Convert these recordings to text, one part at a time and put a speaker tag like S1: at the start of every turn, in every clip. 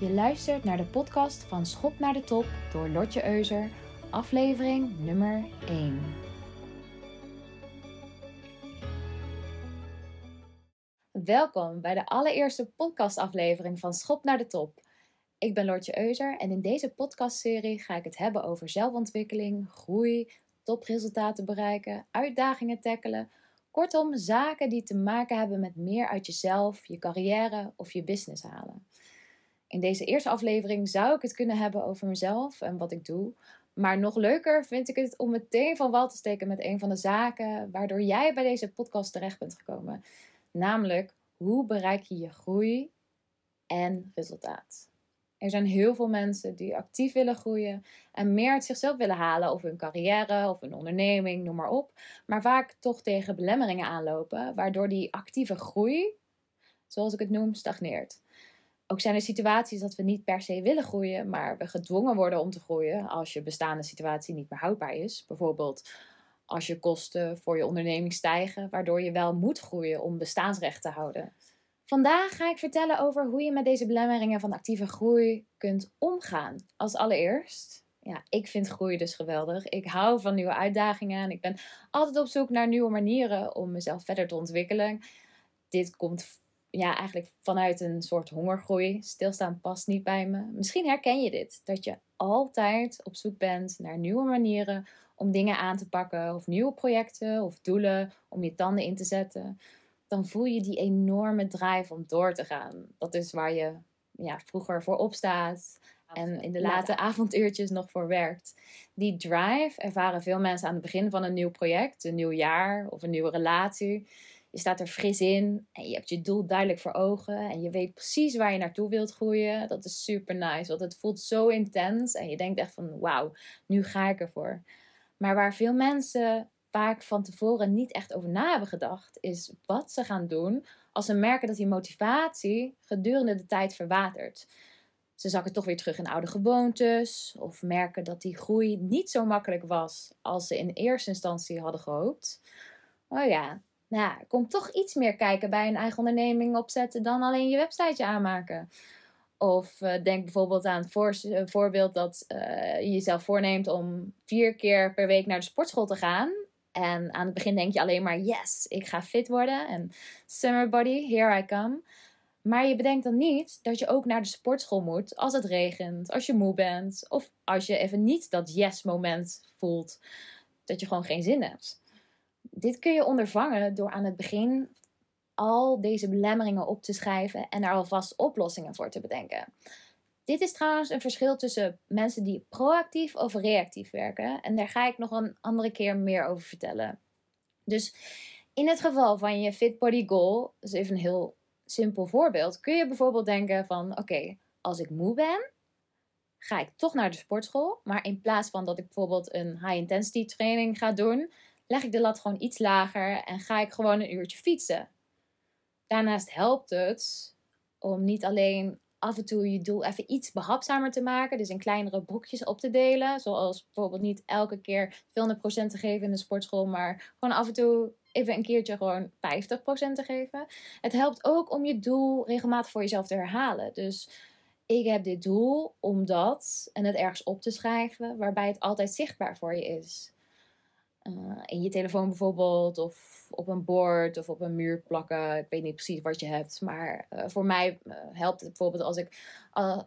S1: Je luistert naar de podcast van Schop naar de Top door Lotje Euser, aflevering nummer 1. Welkom bij de allereerste podcastaflevering van Schop naar de Top. Ik ben Lotje Euser en in deze podcastserie ga ik het hebben over zelfontwikkeling, groei, topresultaten bereiken, uitdagingen tackelen. Kortom, zaken die te maken hebben met meer uit jezelf, je carrière of je business halen. In deze eerste aflevering zou ik het kunnen hebben over mezelf en wat ik doe. Maar nog leuker vind ik het om meteen van wal te steken met een van de zaken waardoor jij bij deze podcast terecht bent gekomen. Namelijk, hoe bereik je je groei en resultaat? Er zijn heel veel mensen die actief willen groeien en meer uit zichzelf willen halen, of hun carrière of hun onderneming, noem maar op. Maar vaak toch tegen belemmeringen aanlopen, waardoor die actieve groei, zoals ik het noem, stagneert. Ook zijn er situaties dat we niet per se willen groeien, maar we gedwongen worden om te groeien als je bestaande situatie niet meer houdbaar is. Bijvoorbeeld als je kosten voor je onderneming stijgen, waardoor je wel moet groeien om bestaansrecht te houden. Vandaag ga ik vertellen over hoe je met deze belemmeringen van actieve groei kunt omgaan. Als allereerst, ja, ik vind groei dus geweldig. Ik hou van nieuwe uitdagingen en ik ben altijd op zoek naar nieuwe manieren om mezelf verder te ontwikkelen. Dit komt ja, eigenlijk vanuit een soort hongergroei. Stilstaan past niet bij me. Misschien herken je dit, dat je altijd op zoek bent naar nieuwe manieren om dingen aan te pakken, of nieuwe projecten of doelen om je tanden in te zetten. Dan voel je die enorme drive om door te gaan. Dat is waar je ja, vroeger voor opstaat en in de late avonduurtjes nog voor werkt. Die drive ervaren veel mensen aan het begin van een nieuw project, een nieuw jaar of een nieuwe relatie. Je staat er fris in en je hebt je doel duidelijk voor ogen en je weet precies waar je naartoe wilt groeien. Dat is super nice, want het voelt zo intens en je denkt echt van wauw, nu ga ik ervoor. Maar waar veel mensen vaak van tevoren niet echt over na hebben gedacht, is wat ze gaan doen als ze merken dat die motivatie gedurende de tijd verwatert. Ze zakken toch weer terug in oude gewoontes of merken dat die groei niet zo makkelijk was als ze in eerste instantie hadden gehoopt. Oh ja, nou komt toch iets meer kijken bij een eigen onderneming opzetten dan alleen je websiteje aanmaken. Of uh, denk bijvoorbeeld aan het uh, voorbeeld dat uh, je jezelf voorneemt om vier keer per week naar de sportschool te gaan. En aan het begin denk je alleen maar, yes, ik ga fit worden. En summer body, here I come. Maar je bedenkt dan niet dat je ook naar de sportschool moet als het regent, als je moe bent. Of als je even niet dat yes moment voelt, dat je gewoon geen zin hebt. Dit kun je ondervangen door aan het begin al deze belemmeringen op te schrijven en daar alvast oplossingen voor te bedenken. Dit is trouwens een verschil tussen mensen die proactief of reactief werken. En daar ga ik nog een andere keer meer over vertellen. Dus in het geval van je Fit Body Goal, dat is even een heel simpel voorbeeld, kun je bijvoorbeeld denken van oké, als ik moe ben, ga ik toch naar de sportschool. Maar in plaats van dat ik bijvoorbeeld een high intensity training ga doen, leg ik de lat gewoon iets lager en ga ik gewoon een uurtje fietsen. Daarnaast helpt het om niet alleen af en toe je doel even iets behapzamer te maken, dus in kleinere brokjes op te delen, zoals bijvoorbeeld niet elke keer 200% te geven in de sportschool, maar gewoon af en toe even een keertje gewoon 50% te geven. Het helpt ook om je doel regelmatig voor jezelf te herhalen. Dus ik heb dit doel omdat, en het ergens op te schrijven, waarbij het altijd zichtbaar voor je is. Uh, in je telefoon bijvoorbeeld, of op een bord of op een muur plakken. Ik weet niet precies wat je hebt, maar uh, voor mij uh, helpt het bijvoorbeeld als ik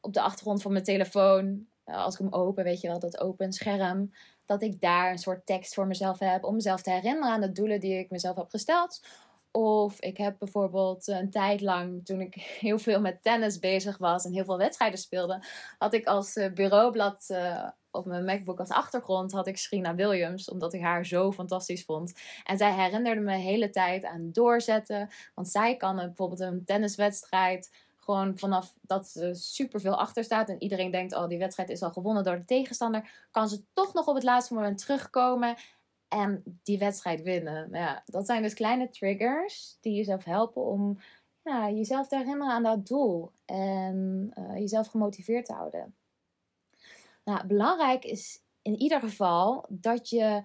S1: op de achtergrond van mijn telefoon, als ik hem open, weet je wel, dat open scherm, dat ik daar een soort tekst voor mezelf heb om mezelf te herinneren aan de doelen die ik mezelf heb gesteld. Of ik heb bijvoorbeeld een tijd lang, toen ik heel veel met tennis bezig was en heel veel wedstrijden speelde, had ik als bureaublad op mijn MacBook als achtergrond had ik Serena Williams, omdat ik haar zo fantastisch vond. En zij herinnerde me de hele tijd aan doorzetten, want zij kan bijvoorbeeld een tenniswedstrijd gewoon vanaf dat ze super veel achter staat en iedereen denkt, oh die wedstrijd is al gewonnen door de tegenstander, kan ze toch nog op het laatste moment terugkomen en die wedstrijd winnen. Ja, dat zijn dus kleine triggers die jezelf helpen om ja, jezelf te herinneren aan dat doel en uh, jezelf gemotiveerd te houden. Nou, belangrijk is in ieder geval dat je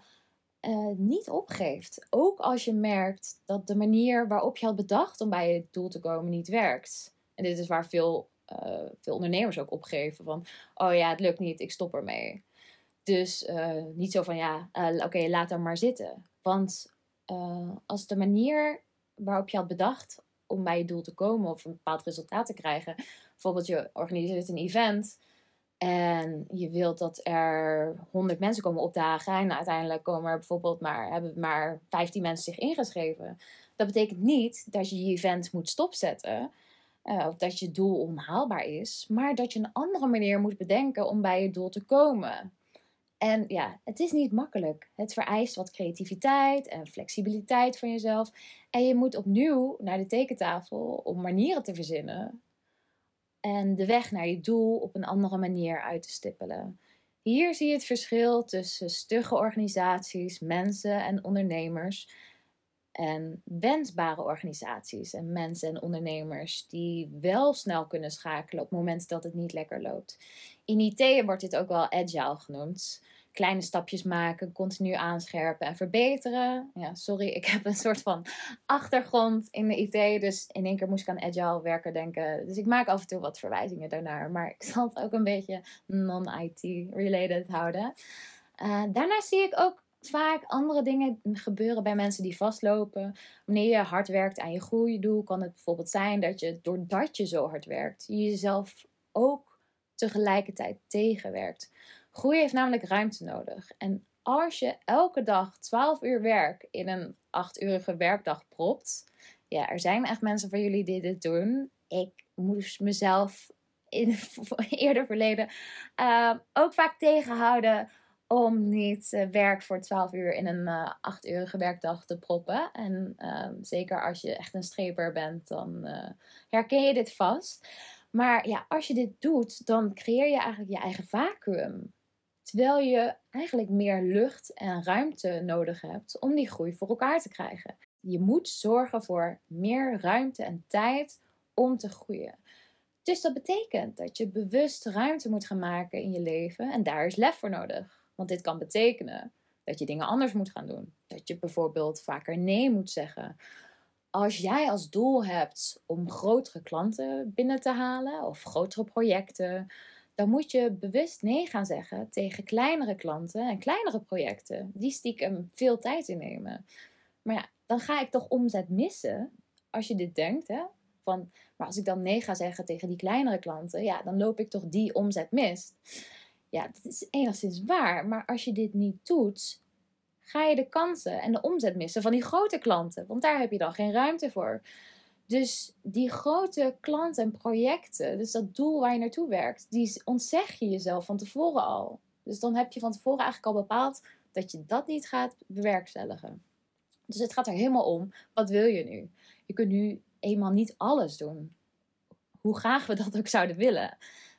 S1: uh, niet opgeeft. Ook als je merkt dat de manier waarop je had bedacht om bij je doel te komen niet werkt. En dit is waar veel uh, veel ondernemers ook opgeven. Van, oh ja, het lukt niet, ik stop ermee. Dus uh, niet zo van, ja, oké, laat hem maar zitten. Want als de manier waarop je had bedacht om bij je doel te komen of een bepaald resultaat te krijgen. Bijvoorbeeld je organiseert een event en je wilt dat er 100 mensen komen opdagen en uiteindelijk komen er bijvoorbeeld maar, hebben maar 15 mensen zich ingeschreven. Dat betekent niet dat je je event moet stopzetten. Uh, of dat je doel onhaalbaar is, maar dat je een andere manier moet bedenken om bij je doel te komen. En ja, het is niet makkelijk. Het vereist wat creativiteit en flexibiliteit van jezelf. En je moet opnieuw naar de tekentafel om manieren te verzinnen. En de weg naar je doel op een andere manier uit te stippelen. Hier zie je het verschil tussen stugge organisaties, mensen en ondernemers. En wensbare organisaties en mensen en ondernemers die wel snel kunnen schakelen op het moment dat het niet lekker loopt. In IT wordt dit ook wel agile genoemd. Kleine stapjes maken, continu aanscherpen en verbeteren. Ja, sorry, ik heb een soort van achtergrond in de IT. Dus in één keer moest ik aan agile werken denken. Dus ik maak af en toe wat verwijzingen daarnaar. Maar ik zal het ook een beetje non-IT related houden. Uh, daarna zie ik ook vaak andere dingen gebeuren bij mensen die vastlopen. Wanneer je hard werkt aan je groeidoel, kan het bijvoorbeeld zijn dat je doordat je zo hard werkt, je jezelf ook tegelijkertijd tegenwerkt. Groei heeft namelijk ruimte nodig. En als je elke dag 12 uur werk in een 8-urige werkdag propt, ja, er zijn echt mensen van jullie die dit doen. Ik moest mezelf in eerder verleden uh, ook vaak tegenhouden om niet uh, werk voor 12 uur in een uh, 8-urige werkdag te proppen. En uh, zeker als je echt een streper bent, dan uh, herken je dit vast. Maar ja, als je dit doet, dan creëer je eigenlijk je eigen vacuüm. Terwijl je eigenlijk meer lucht en ruimte nodig hebt om die groei voor elkaar te krijgen. Je moet zorgen voor meer ruimte en tijd om te groeien. Dus dat betekent dat je bewust ruimte moet gaan maken in je leven en daar is lef voor nodig. Want dit kan betekenen dat je dingen anders moet gaan doen. Dat je bijvoorbeeld vaker nee moet zeggen. Als jij als doel hebt om grotere klanten binnen te halen of grotere projecten, dan moet je bewust nee gaan zeggen tegen kleinere klanten en kleinere projecten, die stiekem veel tijd innemen. Maar ja, dan ga ik toch omzet missen als je dit denkt. Hè? Van, maar als ik dan nee ga zeggen tegen die kleinere klanten, ja, dan loop ik toch die omzet mis. Ja, dat is enigszins waar. Maar als je dit niet doet, ga je de kansen en de omzet missen van die grote klanten. Want daar heb je dan geen ruimte voor. Dus die grote klanten en projecten, dus dat doel waar je naartoe werkt, die ontzeg je jezelf van tevoren al. Dus dan heb je van tevoren eigenlijk al bepaald dat je dat niet gaat bewerkstelligen. Dus het gaat er helemaal om, wat wil je nu? Je kunt nu eenmaal niet alles doen. Hoe graag we dat ook zouden willen.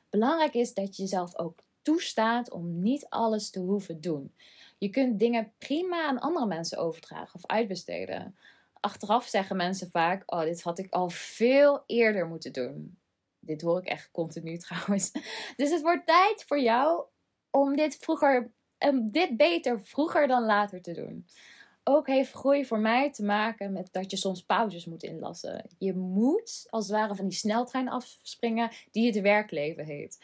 S1: Belangrijk is dat je jezelf ook toestaat om niet alles te hoeven doen. Je kunt dingen prima aan andere mensen overdragen of uitbesteden. Achteraf zeggen mensen vaak: Oh, dit had ik al veel eerder moeten doen. Dit hoor ik echt continu trouwens. Dus het wordt tijd voor jou om dit vroeger, um, dit beter vroeger dan later te doen. Ook heeft groei voor mij te maken met dat je soms pauzes moet inlassen. Je moet als het ware van die sneltrein afspringen die het werkleven heet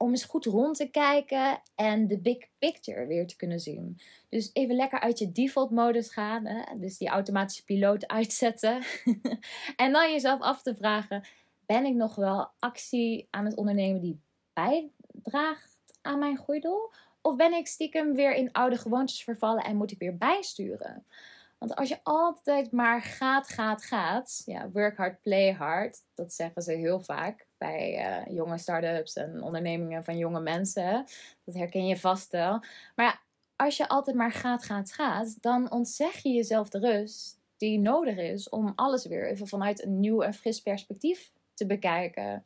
S1: om eens goed rond te kijken en de big picture weer te kunnen zien. Dus even lekker uit je default modus gaan, hè? dus die automatische piloot uitzetten. en dan jezelf af te vragen: ben ik nog wel actie aan het ondernemen die bijdraagt aan mijn groeidoel? Of ben ik stiekem weer in oude gewoontes vervallen en moet ik weer bijsturen? Want als je altijd maar gaat, gaat, gaat, ja, work hard, play hard, dat zeggen ze heel vaak bij uh, jonge start-ups en ondernemingen van jonge mensen. Dat herken je vast wel. Maar als je altijd maar gaat, gaat, gaat, dan ontzeg je jezelf de rust die nodig is om alles weer even vanuit een nieuw en fris perspectief te bekijken.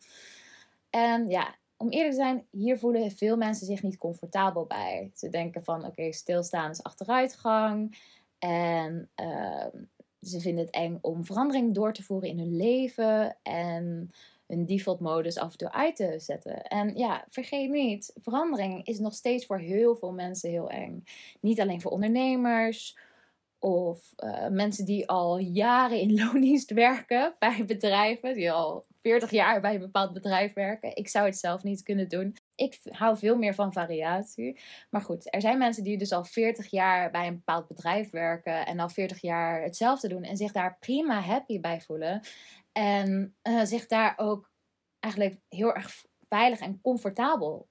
S1: En ja, om eerlijk te zijn, hier voelen veel mensen zich niet comfortabel bij. Ze denken van oké, stilstaan is achteruitgang. En uh, ze vinden het eng om verandering door te voeren in hun leven. En hun default modus af en toe uit te zetten. En ja, vergeet niet, verandering is nog steeds voor heel veel mensen heel eng. Niet alleen voor ondernemers Of uh, mensen die al jaren in loondienst werken bij bedrijven, die al 40 jaar bij een bepaald bedrijf werken. Ik zou het zelf niet kunnen doen. Ik hou veel meer van variatie. Maar goed, er zijn mensen die dus al 40 jaar bij een bepaald bedrijf werken en al 40 jaar hetzelfde doen en zich daar prima happy bij voelen. En uh, zich daar ook eigenlijk heel erg veilig en comfortabel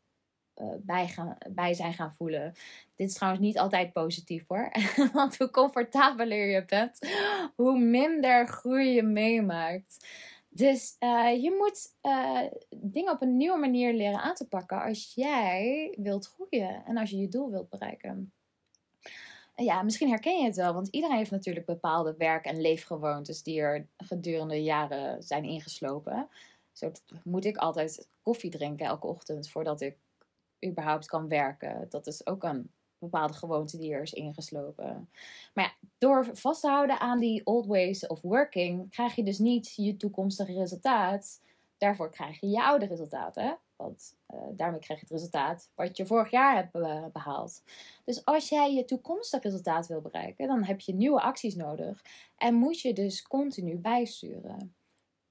S1: uh, bij, gaan, bij zijn gaan voelen. Dit is trouwens niet altijd positief hoor. Want hoe comfortabeler je bent, hoe minder groei je meemaakt. Dus uh, je moet dingen op een nieuwe manier leren aan te pakken als jij wilt groeien en als je je doel wilt bereiken. Ja, misschien herken je het wel, want iedereen heeft natuurlijk bepaalde werk- en leefgewoontes die er gedurende jaren zijn ingeslopen. Zo moet ik altijd koffie drinken elke ochtend voordat ik überhaupt kan werken. Dat is ook een bepaalde gewoonte die er is ingeslopen. Maar ja, door vast te houden aan die old ways of working, krijg je dus niet je toekomstige resultaat. Daarvoor krijg je je oude resultaat, hè? Want uh, daarmee krijg je het resultaat wat je vorig jaar hebt uh, behaald. Dus als jij je toekomstig resultaat wil bereiken, dan heb je nieuwe acties nodig. En moet je dus continu bijsturen.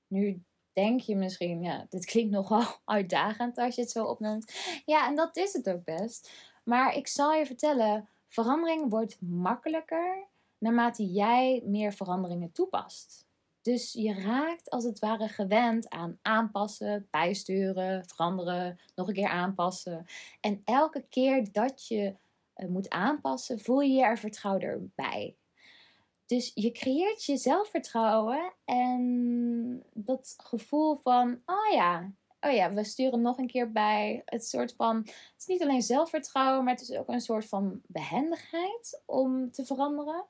S1: Nu denk je misschien, ja, dit klinkt nogal uitdagend als je het zo opneemt. Ja, en dat is het ook best. Maar ik zal je vertellen, verandering wordt makkelijker naarmate jij meer veranderingen toepast. Dus je raakt als het ware gewend aan aanpassen, bijsturen, veranderen, nog een keer aanpassen. En elke keer dat je uh, moet aanpassen, voel je je er vertrouwder bij. Dus je creëert je zelfvertrouwen en dat gevoel van, oh ja, oh ja, we sturen nog een keer bij. Het soort van, het is niet alleen zelfvertrouwen, maar het is ook een soort van behendigheid om te veranderen.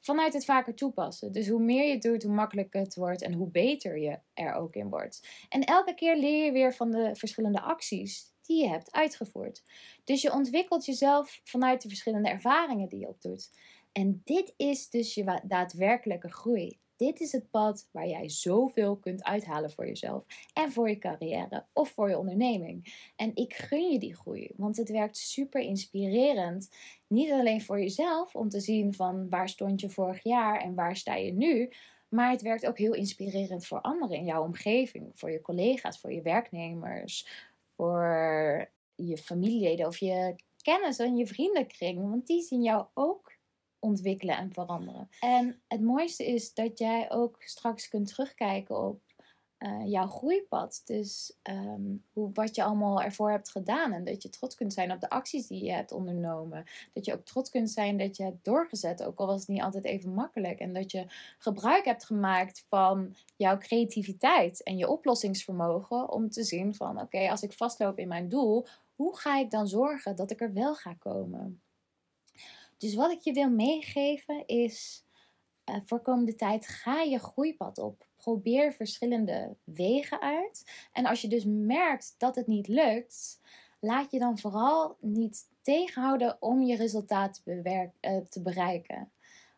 S1: Vanuit het vaker toepassen. Dus hoe meer je doet, hoe makkelijker het wordt en hoe beter je er ook in wordt. En elke keer leer je weer van de verschillende acties die je hebt uitgevoerd. Dus je ontwikkelt jezelf vanuit de verschillende ervaringen die je opdoet. En dit is dus je daadwerkelijke groei. Dit is het pad waar jij zoveel kunt uithalen voor jezelf en voor je carrière of voor je onderneming. En ik gun je die groei, want het werkt super inspirerend. Niet alleen voor jezelf om te zien van waar stond je vorig jaar en waar sta je nu, maar het werkt ook heel inspirerend voor anderen in jouw omgeving, voor je collega's, voor je werknemers, voor je familieleden of je kennis en je vriendenkring, want die zien jou ook ontwikkelen en veranderen. En het mooiste is dat jij ook straks kunt terugkijken op uh, jouw groeipad. Dus um, hoe, wat je allemaal ervoor hebt gedaan. En dat je trots kunt zijn op de acties die je hebt ondernomen. Dat je ook trots kunt zijn dat je hebt doorgezet. Ook al was het niet altijd even makkelijk. En dat je gebruik hebt gemaakt van jouw creativiteit en je oplossingsvermogen. Om te zien van oké, als ik vastloop in mijn doel. Hoe ga ik dan zorgen dat ik er wel ga komen? Dus wat ik je wil meegeven is, uh, voor komende tijd ga je groeipad op. Probeer verschillende wegen uit. En als je dus merkt dat het niet lukt, laat je dan vooral niet tegenhouden om je resultaat te, te bereiken.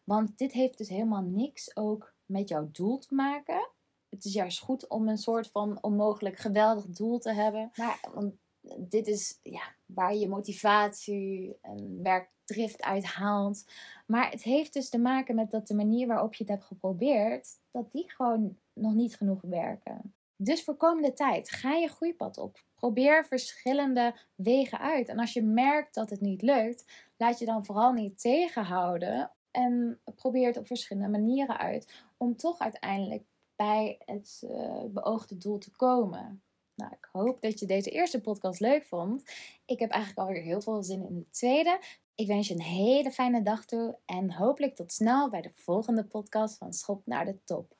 S1: Want dit heeft dus helemaal niks ook met jouw doel te maken. Het is juist goed om een soort van onmogelijk geweldig doel te hebben. Maar dit is ja, waar je motivatie en werkdrift uit haalt. Maar het heeft dus te maken met dat de manier waarop je het hebt geprobeerd, dat die gewoon nog niet genoeg werken. Dus voor komende tijd ga je groeipad op. Probeer verschillende wegen uit. En als je merkt dat het niet lukt, laat je dan vooral niet tegenhouden. En probeer het op verschillende manieren uit. Om toch uiteindelijk bij het uh, beoogde doel te komen. Nou, ik hoop dat je deze eerste podcast leuk vond. Ik heb eigenlijk alweer heel veel zin in de tweede. Ik wens je een hele fijne dag toe en hopelijk tot snel bij de volgende podcast van Schop naar de Top.